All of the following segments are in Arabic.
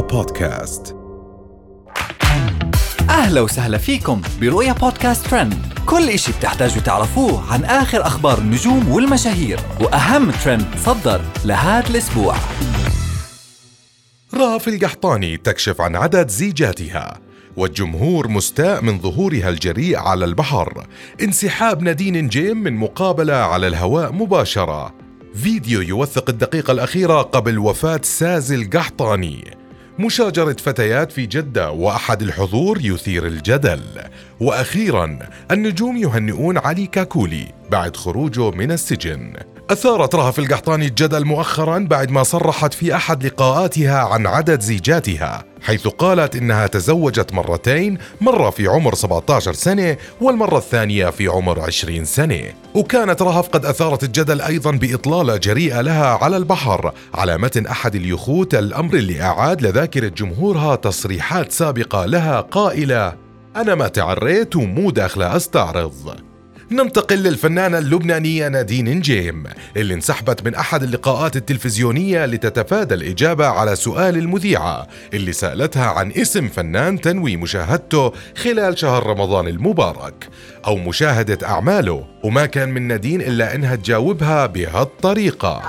بودكاست. أهلا وسهلا فيكم برؤيا بودكاست ترند. كل إشي بتحتاجوا تعرفوه عن آخر أخبار النجوم والمشاهير وأهم ترند صدر لهذا الأسبوع. رأف القحطاني تكشف عن عدد زيجاتها والجمهور مستاء من ظهورها الجريء على البحر. انسحاب نادين جيم من مقابلة على الهواء مباشرة. فيديو يوثق الدقيقة الأخيرة قبل وفاة سازي القحطاني. مشاجرة فتيات في جدة وأحد الحضور يثير الجدل. وأخيرا النجوم يهنئون علي كاكولي بعد خروجه من السجن. أثارت رهف القحطاني الجدل مؤخرا بعد ما صرحت في أحد لقاءاتها عن عدد زيجاتها حيث قالت إنها تزوجت مرتين مرة في عمر 17 سنة والمرة الثانية في عمر 20 سنة. وكانت رهف قد أثارت الجدل أيضا بإطلالة جريئة لها على البحر على متن أحد اليخوت الأمر اللي أعاد لذاكرة جمهورها تصريحات سابقة لها قائلة أنا ما تعريت ومو داخلة أستعرض. ننتقل للفنانة اللبنانية نادين نجيم اللي انسحبت من أحد اللقاءات التلفزيونية لتتفادى الإجابة على سؤال المذيعة اللي سألتها عن اسم فنان تنوي مشاهدته خلال شهر رمضان المبارك. أو مشاهدة أعماله وما كان من نادين إلا إنها تجاوبها بهالطريقة.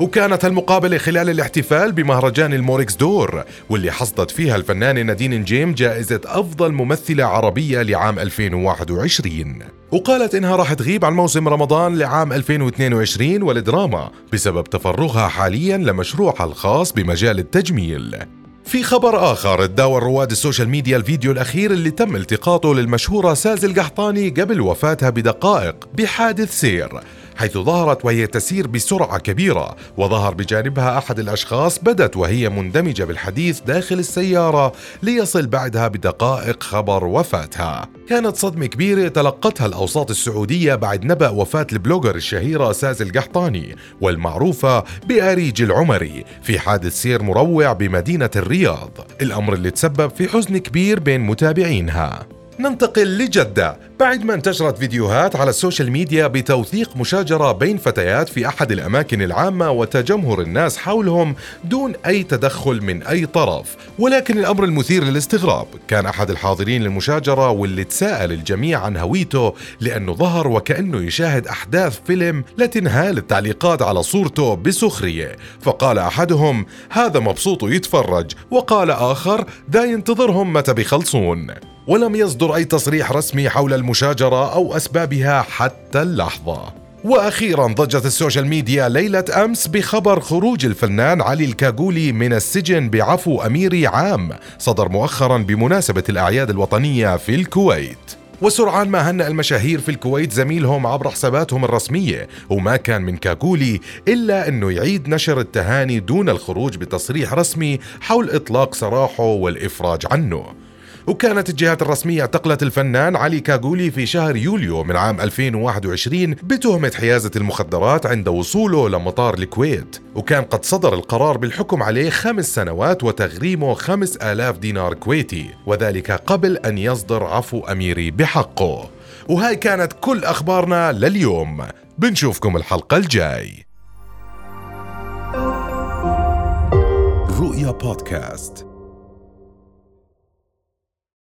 وكانت المقابلة خلال الاحتفال بمهرجان الموركس دور واللي حصدت فيها الفنانة نادين نجيم جائزة أفضل ممثلة عربية لعام 2021 وقالت إنها راح تغيب عن موسم رمضان لعام 2022 والدراما بسبب تفرغها حاليا لمشروعها الخاص بمجال التجميل. في خبر آخر تداول رواد ال social media الفيديو الأخير اللي تم التقاطه للمشهورة سازي القحطاني قبل وفاتها بدقائق بحادث سير. حيث ظهرت وهي تسير بسرعة كبيرة وظهر بجانبها أحد الأشخاص بدت وهي مندمجة بالحديث داخل السيارة ليصل بعدها بدقائق خبر وفاتها. كانت صدمة كبيرة تلقتها الأوساط السعودية بعد نبأ وفاة ال blogger الشهيرة ساز القحطاني والمعروفة بأريج العمري في حادث سير مروع بمدينة الرياض. الأمر اللي تسبب في حزن كبير بين متابعينها. ننتقل لجدة. بعد ما انتشرت فيديوهات على ال social media بتوثيق مشاجرة بين فتيات في أحد الأماكن العامة وتجمهر الناس حولهم دون أي تدخل من أي طرف. ولكن الأمر المثير للاستغراب. كان أحد الحاضرين للمشاجرة واللي تساءل الجميع عن هويته لأنه ظهر وكأنه يشاهد أحداث فيلم لتنهال التعليقات على صورته بسخرية. فقال أحدهم هذا مبسوط يتفرج. وقال آخر دا ينتظرهم متى بيخلصون. ولم يصدر أي تصريح رسمي حول المشاجرة أو أسبابها حتى اللحظة. وأخيرا ضجت ال social media ليلة أمس بخبر خروج الفنان علي كاكولي من السجن بعفو اميري عام صدر مؤخرا بمناسبة الأعياد الوطنية في الكويت. وسرعان ما هنأ المشاهير في الكويت زميلهم عبر حساباتهم الرسمية وما كان من كاكولي إلا أنه يعيد نشر التهاني دون الخروج بتصريح رسمي حول إطلاق سراحه والإفراج عنه. وكانت الجهات الرسمية اعتقلت الفنان علي كاكولي في شهر يوليو من عام 2021 بتهمة حيازة المخدرات عند وصوله لمطار الكويت. وكان قد صدر القرار بالحكم عليه خمس سنوات وتغريمه خمس آلاف دينار كويتي وذلك قبل أن يصدر عفو أميري بحقه. وهاي كانت كل أخبارنا لليوم. بنشوفكم الحلقة الجاي. رؤيا بودكاست.